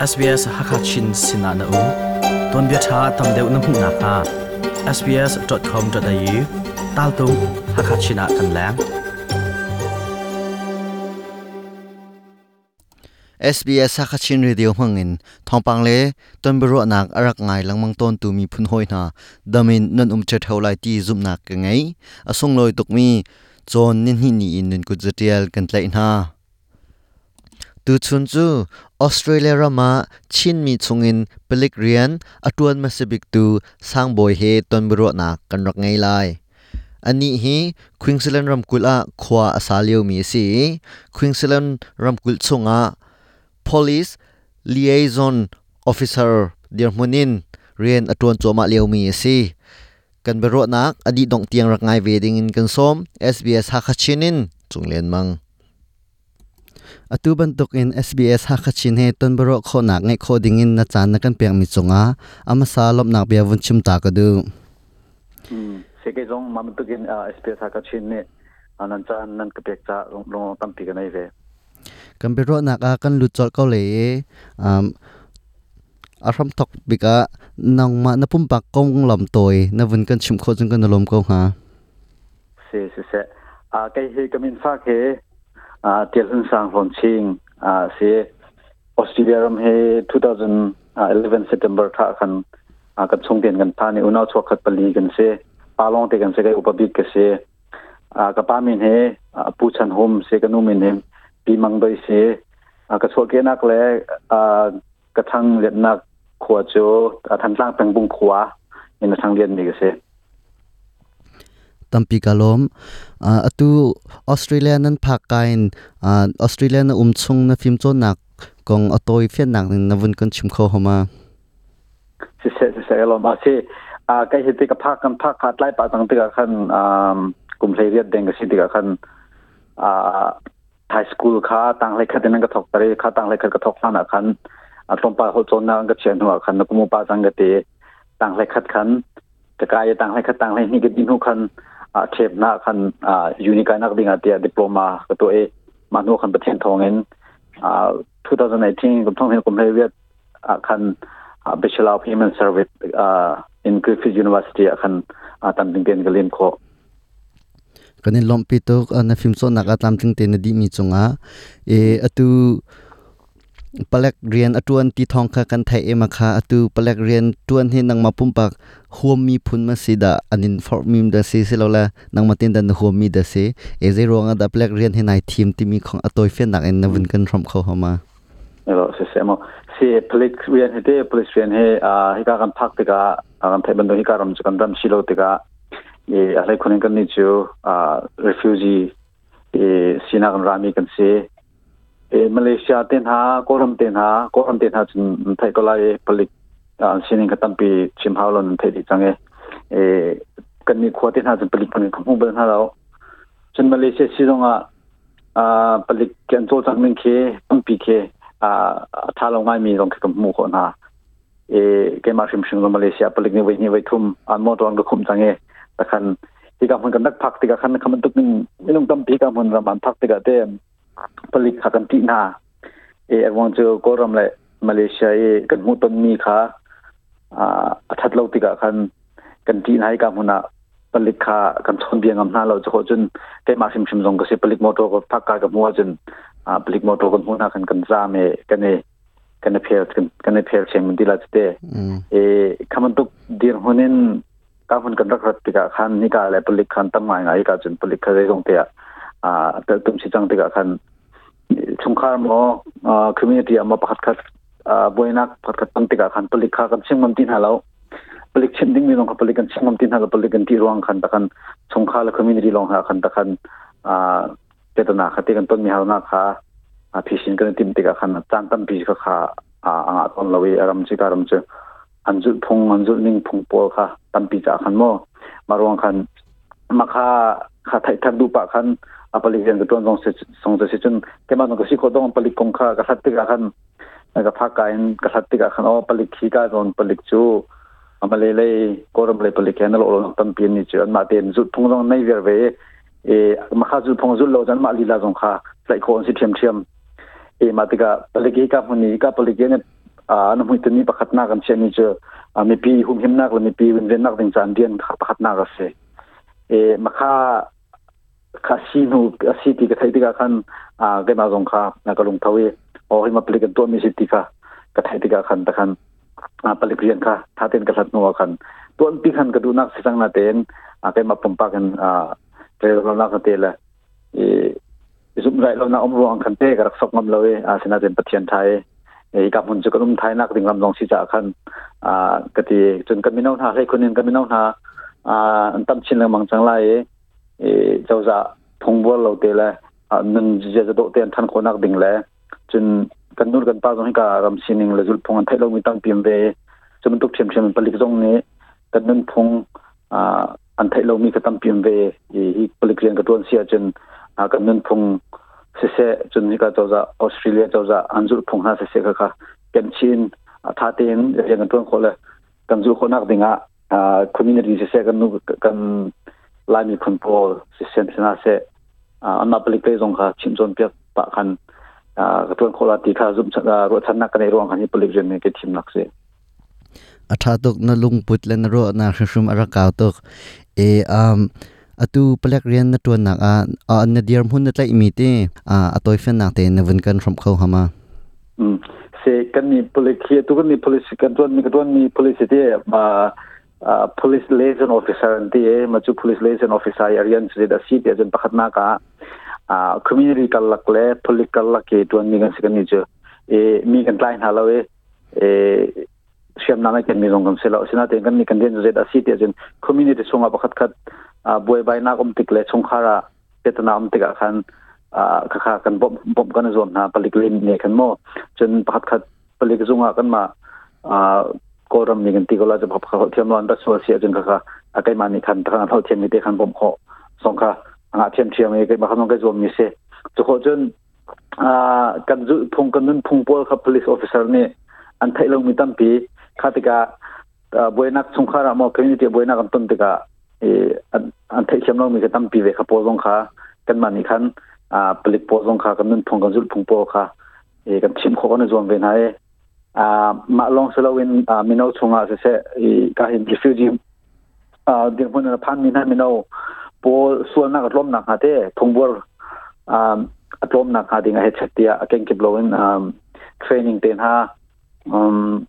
SBS Hakachin Sinana U Ton bia tha tam deuh na hmu na kha sbs.com.au tal tu Hakachina kan lang SBS Hakachin Radio hmangin thongpang le tonbro nak arak ngai langmang ton tu mi phun hoi na damin nan um che thaulai ti zum nak ka ngai asung loi tuk mi chon nin hi ni in nun ku jetial kan tlai na tu chun chu ออสเตรเลียรามาชินมีชงินเปลิกเรียนอตวนมาสบิกตูสร้างบอยเฮตนบรวนากันรักไงไลอันนี้ฮีควิงสแลนรัมกุลอาควาอาสาเลียวมีสีควิงสแลนรัมกุลชงอาลิสลีเอซอนออฟฟิเซอร์เดียร์มุนินเรียนอตวนจวมาเลียวมีสีกันบรวนักอดีตดงเตียงรักไงเวดิงินกันส้ม SBS ฮักชินินจงเลียนมัง atuban tukin SBS hakachin he tonboro kho nak nge kho dingin na chan nakan piang mi chunga ama salop nak bia vun chim ta ka du seke jong mam tukin SBS hakachin ne anan chan nan ka pek cha long tam pi ka nai ve kan bero nak a kan lu chol ko le um aram tok bika nang ma na pum pak kong lam toy na vun kan chim kho jung kan lom ko ha se se se a kai he kamin fa ke a t e l n s a n g o n i n g a s e a s t r a he 2011 September t a k a n a k a o n g e n g a n pani una c h o k a t pali g l o n g te se ga u p h i m e se ga nu m a n g d o se a ka chok ke nak le a ka t h a ตัมปีกาลมอตุออสเตรเลียนั้นพักกันออสเตรเลียนอุ้มชงนฟิมจนหนักกองอตอยเฟียนหนักนนวุ่นกันชิมเขาหมาเสียลมอาเีอาการกับพักกันพักขาดไล่ปาตั้งตัวขันกลุ่มเลเรียดเดงก็สิติกันอ่าไทยสกูลค่าตั้งเลขาดนั้นกทอกตรีค่าตั้งเลขาดก็ถกขานะขันอตมปลาหัวโจนนั่งก็เชียนหัวขันนกุมปาสังกตีตั้งเลขาดขันจะกลายตั้งเลขาดตั้งเลขนี้ก็ดินหัวขันอาเทปนักขันยูนิคายนักดิงอาเตียดิปโลมาก็ตัวเอมานุขันประเทศทองเงินอา2 0 1 9กัมท่องเห็นกับเฮียดขันอา Bachelor of Human Service in Griffith University ขันอาตันติงเกนกลินโคกันนี่ลอพปีตกอันนนั้ฟิมโซนักตางติงเตนดีมีจงอาเออตูปลักเรียนอตวนตีทองคากันไทยเอมาคาอตูปลักเรียนตวนให้นังมาปุ่มปักหัวมีพุนมาสิดาอันนี้ฟอร์มิมดาซีสิลาละนังมาตินดันหัวมีดาซีเอเจรองอดาปลักเรียนให้นายทีมที่มีของอตอยเฟียนนักเอ็นนวินกันทรัมเขาเข้ามาเออเสียเสมอสิปลักเรียนให้เดปลักเรียนให้อ่าให้การันพักติกากากันไทยบันดึกการัมจุกันัมชิโลติกาเออะไรคนนี้กันนี่จูอ่า refugee เอสินากันรามีกันเซเอมาเลเซียเต็นหาโกรัมเต็นหาโกรัมเต็นหาจึงไทยก็ไล่ผลิตอ่าสินิงกตั้งปีชิมฮาวลนเทยดิจังเอเอกันมีควเต็นหาจึงผลิตผลิตของเบอร์หาเราจึงมาเลเซียซิรงอ่ะอ่าผลิตกันโจจังหนึ่งเคตั้งปีเคอ่าถ้าเราง่ามีตรงกับหมู่คนหาเอเกมาชิมชิงลงมาเลเซียผลิตนี่ไว้นี่ไว้ทุ่มอันมอตรองดุคุมจังเอต่คันที่กำบันกันนักพักที่กะคันคำมันตุกนึงไม่ต้องตั้งปีกำบันประมัดพักที่กะเต็ม palik khakam ti na e awang chu koram le malaysia e kan mu ton mi kha a that lo tika khan kan ti nai ka huna palik kha kan chon biang am na lo chu chun ke ma sim sim jong ka se palik motor ko phak ka ka mu chun a palik motor ko mu na kan kan za me kan e kan e phel kan e phel chem dila chte e khaman tuk dir honen ka hun kan rak rat tika khan ni ka le palik khan tang mai ngai ka chun palik kha re jong te a ta tum si chang tika khan ชุมคารมอ่าคุมิเนตี้อามาพัดคาดอ่าบวยนักพัดคาดตั้งติกาขันปลิกขากันเชิงมันตินฮาลราปลิกเชิงดิ้งมีลงขันปลิกกันเชิงมันตินฮาลราปลิกกันที่รวงขันตะขันชุมคารและคุมิเนตี้ลงหาขันตะขันอ่าเจตนาขัดติกันต้นมีฮาลนาขาอ่าพิชินกันติมติกาขันจันตันพิชกขาอ่าอ่าต้นลาวีอารมณ์จิการมณ์จืออันจุดพงอันจุดนิ่งพงปัวขาตันพีชกขันโมมารวงขันมาขาขาไทยทักดูปะขัน apalik zen tuan song se song se chun kema no si khodong palik kong kha ka hatik a khan ka pha ka in ka hatik a khan o palik khi ka zon palik chu amale le koram le palik kan lo lo tam pin ni chu an ma ten zut phung rong nei ver ve e ma kha zut phung zut lo jan ma li la zong kha lai ko on si thiam thiam e ma tika palik ka huni ka palik ne a an hui tani pakhat na kan chen ni chu a mi pi hum him nak lo mi pi wen ven nak ding chan dian kha pakhat na ga se e ma kha คาสิโนคาสิติกาไทยติกาขันอ่าเกมาสงค่า้วก็ลงทวีโอ้ยมาเปลี่ยนตัวมีสิติกากาไทยติกาขันตะคันอ่าปลี่ยนเปลี่ยนค่ะท่าเต้นก็สัดนัวขันตัวที่ขันก็ดูนักสิสังนาเต้นอ่าเกมาปงปากันอ่าเรืองราวนักเตะละเออจุดไรเราหน้าอมรวงขันเตะกระสกบงำเลยอ่าสินาเต้นปัจเทียนไทยเอ้ยกับมุนจุกนุ่มไทยนักดึงลำลองสิจักขันอ่ากระตีจนกันมีน้องหาให้คนนึงกันมีน้องหาอ่าตั้มชินเลยมังจังไรเจ้าจะทงบัวเราเตะเลยนั่นจะจะโดเตียนท่านคนนักดิ่งแล้วจนกันนู่นกันป้าตรงให้การรำชินิงเลยจุดพงอันเทยเรามีตั้งเปลี่ยนเวจนมันตุกเชียมเชียมปลิตตรงนี้กันนู่นพงอันเทยเรามีกระตั้งเปลี่ยนเวอีผลิตเรียนกระตุ้นเสียจนกันนู่นพงเสเสจนนี่ก็เจ้าจะออสเตรเลียเจ้าจะอันจุดพงหาเสเสก็ค่ะกันชินท่าเต้นเรียนกระตุ้นคนละกันจุดคนนักดิ่งอ่ะคุณนี้ดีเสเสกันนู่นกันลายมีคนโปลสิเซเชนาเซอันมาปลิกเลยตองค่ะชิมจนเพียบปะคันอ่ากระทวนคนละตีค่ะซุมรถชนะกันในรวงคันนี้ปลิกจนเนี่ยทีมนักเซอาชาตกนลุงพุตเลนรอนาชุมอรากาวตกเออัมอตวเปลยนเรียนนตัวนักอ่าอันเดียว์มุ่นนั่นแหละมีเตอ่าอตัวเฟนนักเตนวังกันสมเขาหามาอืมเซกันนี่ปลิกเฮียตุกันนี่ปลิกกันตัวนี่กันตัวนี่ปลิกเสียมา police liaison officer an ti ma chu police liaison officer arian se da si te jan pakhat na ka community kal lak le police kal lak ke tuan mi gan sikan ni chu e mi kan client halo e e siam na kan mi rong kam sela sina te kan ni kan den je da si te jan community songa pakhat khat boy bai na kom tik le chung khara te ta nam te ka khan ka kha kan bom bom kan zon na palik le ne kan mo chen pakhat khat palik zunga kan ma กรมนี่กันที่ก็เราจะพบเขาเทียม้อนรัสวรเสียจนั่ะอาการมันนี่คันทางเราเทียมมีเด็กันผมขอสองขาอาเทียมเทียมเองก็มาขนมก็จวมมีเสียจุดขอจนอ่ากันจุดพงกันนั้นพงพลครับ police officer นี่อันไทยลงมีตั้งปีข้าติกาบุญนักสงครามมอคนิตี้บุญนักกันต้นติกาเอออันไทยเทียมลงมีกันตั้งปีเวคพอลงขากันมันนี่คันอ่า police องขากันนั้นพงกันจุพงพลค่ะเออกันชิมขอกันจวมเว็น maklong sula win mino chunga se se ka hin refugee dir bun na pan min mino po sual na katlom na khate thongbor atlom na kha dinga he chatia akeng ki blowin training ten ha um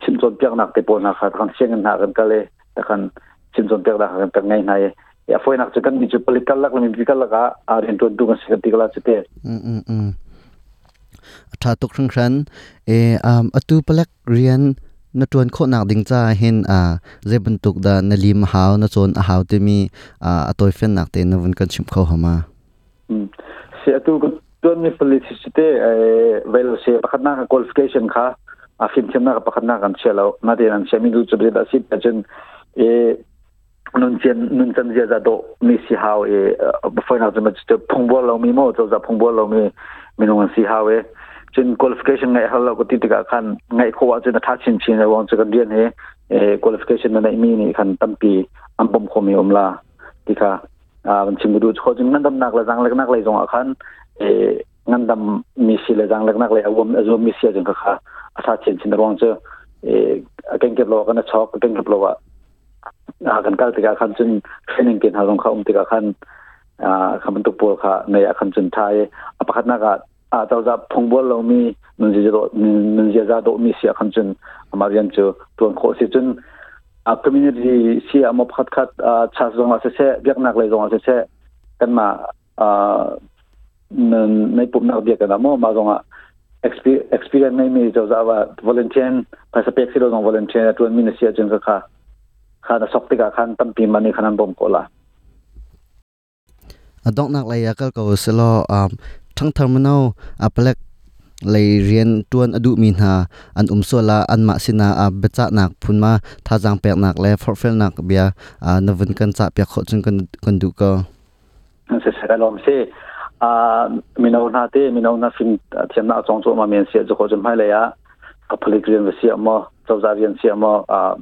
chimjon pyak nak te po na kha kan seng na kan kale takan chimjon pyak da kan pyak ngai na ye ya foi nak chakan bi chu political lak lamin political lak a rin to du kan sekati kala chete mm mm อาตุกครั้งครั้นเอออตูปล็กเรียนนัดวนโคนักดิงจ้าเห็นอ่าเจ็บันตุกดานลิมหาวนัดวนหาวที่มีอ่าอตอยเฟนนักเตนวันกันชิมเข้าหามาอืมเสียตูกตัวนมี p o ิ i t i c i t y เอเวลเสียปะคันนัก q u ล l i เ i ชันค่ะอาฟิมเชมนักปะคันนักกันเชลาวนาเดนันเชมิดูจุดเด็ดาสิต่จนเอนุ่นเจนนุ่นจันเจจะโดมีสีหาวเอบ่ฟอยนักจะมาจะพงบัวเรามีหมจะจะพงบัวเรามีมีนงสีหาวเอ่อจนคุณลิฟเกชันไงฮัลโหลก็ติดติดกันไงเขาว่าจะนัดชินชินในวันสุดเดือนนี้เอ่อคุณลักษัะในมีนี่คันตั้งปีอันปมคมีอมลาที่ค่ะอ่ามันชิมดูข้อจึงนั่นดำหนักเลยจังเล็กนักเลยตรงขันเอ่งั่นดำมีสิเลยจังเล็กนักเลยอาวุมอาวุมมีเสียจังกค่ะอาชาชินชินในวันจะเอ่อเก่งเก็บโลกันนช็อกเก่งเก็บโลกะอ่ากันกัลติดกันคันจึงเทรนนิ่งกินฮาลงเขาอุ้มติดกันคันอ่าคำบรรทุกปูค่ะในอขันจึงไทยอภิคณากัด a to za phongbol lo mi nun je do nun je za do mi sia kham chun amar yam chu tuan kho se chun a community si a mo phat khat a cha zong a se se byak nak le zong a se se kan ma a nun nei pup nak byak na mo ma zong a experience nei mi to za wa volunteer pa sa pek si do zong volunteer tuan mi na sia chun ka kha kha da sok te ka khan tam pi mani khanan bom ko la adong nak lai yakal ko lo um ทั้งทำมโนอัปเล็กเลยเรียนตวนอดุมีนาอันอุมสวลาอันมาสินาอาเบจานักพุนมาท่าจังเปียกนักและฟอร์เฟลนักเบียอานวันกันจะเปียกขดจนกันกันดูก็เสร็จแล้วมเสอ่ามินเอาหน้าเตมินเอาหน้าฟินเทียมหน้าจงโจมาเมียนเสียจะขอจนให้เลยอะกับพลิกเรียนเสียมอเจ้าจาเรียนเสียมออ่า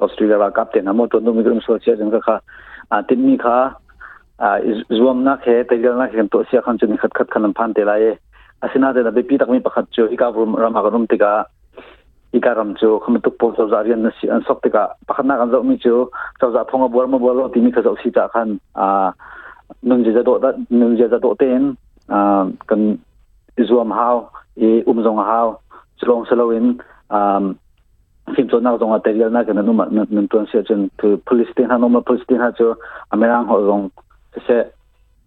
ออสเตรเลียว่ากับเตนหมดตัวนู้นมีกลุ่มโซเชียลจังก็ค่ะอาทิตย์นี้ค่ะ zuam na khe tailal na khe to sia khan chuni khat khat khan phan te lai asina de na bepi tak mi pakhat chu ika rum ram ha rum tika ika ram chu kham tuk po so zarian na si an sok tika pakhat na kan zo mi chu so za thonga bor ma bor lo ti mi kha zo si cha khan a nun je za do da nun je za do ten a kan zuam hao e um zong hao chlong salawin um phim cho nak zong a tailal na kan nu ma nun tuan sia chen police tin ha no ma police tin ha chu amerang ho zong ese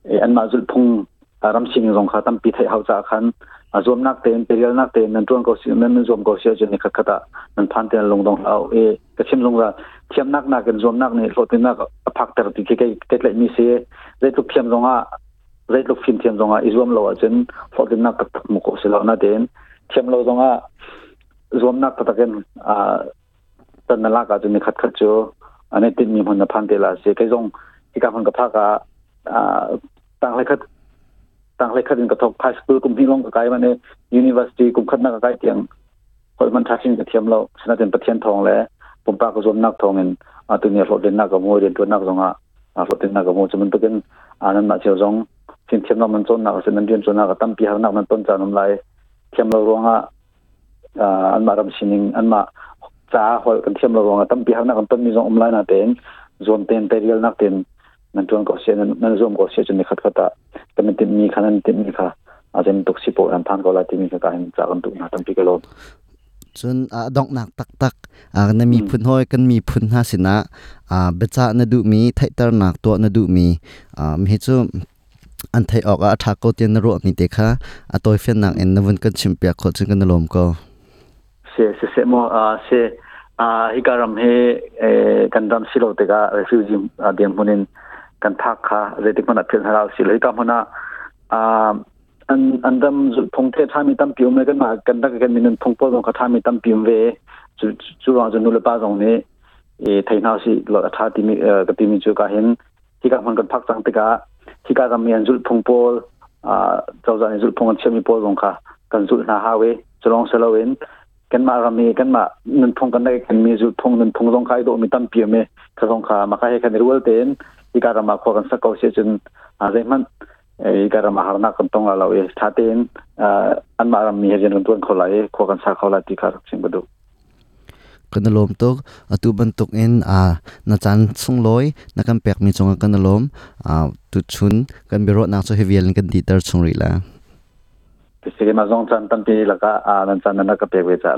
e an mazul pung aram sing zong khatam pi thai haucha khan azom nak te imperial nak te nan tron ko si men zom ko si je ni khat khata nan phan te long dong au e ka chim zong ra chim nak nak gen zom nak ne lo te nak a phak tar ti ke te le mi se re tu chim zong a re tu phim chim zong a izom lo a chen fo de nak ta mu ko si la na den chim lo zong a zom nak ta gen a ta na la ka je khat khat jo ane tin ni mon na phan te la se ke zong ki ka phan ka pha ka ต่างเลยครับต่างเลยครับกระทบคาสกูลกลุ่มพี่ลงกับไกมันเนี่ยยูนิเวอร์ซิตี้กลุ่มขัดนักไกเตียงคนมันทักชินกับเทียมเราชนะจนประเทศทองแล้วผมปากกระทรวงนักทองเงินตัวเนี่ยหลดเด่นนักกับมวยเด่นตัวนักสองอ่ะหลดเด่นนักกับมวยจะมันเป็นอันนั้นมาเชียวสองสิ่งเทียมเรามันจนนักสิ่งนั้นเดียนจนนักตั้มปีหานักมันต้นจาน้ำลายเทียมเรารวงอ่ะอันมารำชินิงอันมาจ้าหอยกันเทียมเรารวงอ่ะตั้มปีหานักกันต้นมีสองอมไลน์นัะเต็นส่วนเต็นเตรียลนักเต็นนั่นตัวก็เสียนั่น zoom ก็เสียจนในขัดขัดตาแต่มันติดมีขนาดติดมีค่ะอาจจะมนตกสิบปอนด์ทานก็ลาติมีคาการจากกันตุนาตั้งปีกลอน่นดอกหนักตักตักอ่ะนมีพุนห้อยกันมีพุนห้าสินะอ่ะเบจานดูมีไทตรหนักตัวนดูมีอ่ะมีจุอันไทยออกอาทากกเตียนรวนี่เด็กค่ะอ่ะตัวเฟียนหนักเอ็นนวันกันชิมเปียกขดซึ่งกันลมก็เสียเสเสมอ่ะเสอ่ะฮิการัมเฮเอ่กันดัมสิโลเตกาเรฟิวจิมอะเดียมพุนินกันทักค่ะเรติกมันอัดเพียงเราสิเลยก็มันอ่าอันอันดับสุดทงเทท่ามีตั้มปิวเมื่อกันมากันตั้งกันมีนันทงปอดงกับท่ามีตั้มปิวเวจุจุรังจุนุลป้าตรงนี้เอ่อที่าสิหลอกท่าที่มีเอ่อกับที่มีจุกัาเห็นที่กับมันกันพักจังติกาที่กับมีอันจุดทงปอดอ่าเจ้าจันทร์จุดทงเชื่อมีปอดงค่ะกันจุดนาฮาววจุรังเซลเวนกันมากันมีกันมานันทงกันได้กันมีจุดทงนันทงตรงใครตัวมีตั้มปิวเมกันตงค่ะมาใครให้กันรู้เรื่อง ikarama ko kan sakau se chun a uh, ze man uh, ikarama harna kan tong uh, la lawe thaten an ma ram mi he jin tun khola e ko kan sa khola ti kar sing bdu kanalom tok atu ban tok en a na chan chung loi na kan pek mi chonga kanalom a tu chun kan biro na cho hevial kan ti tar chung ri la tisiri ma zong chan tampi laka a nan chan na ka pek we cha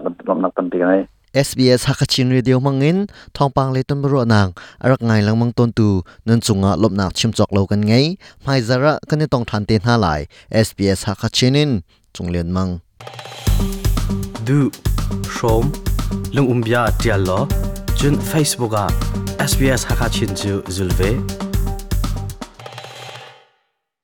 SBS Hakachin Radio mangin thongpang leiton bro nang arak ngai langmang ton tu nun chunga lopnak chimchok lo kan ngai mai zara kan tong than te na lai SBS Hakachin in chunglen mang du shom lung umbia tial lo chun facebook a SBS Hakachin chu zulve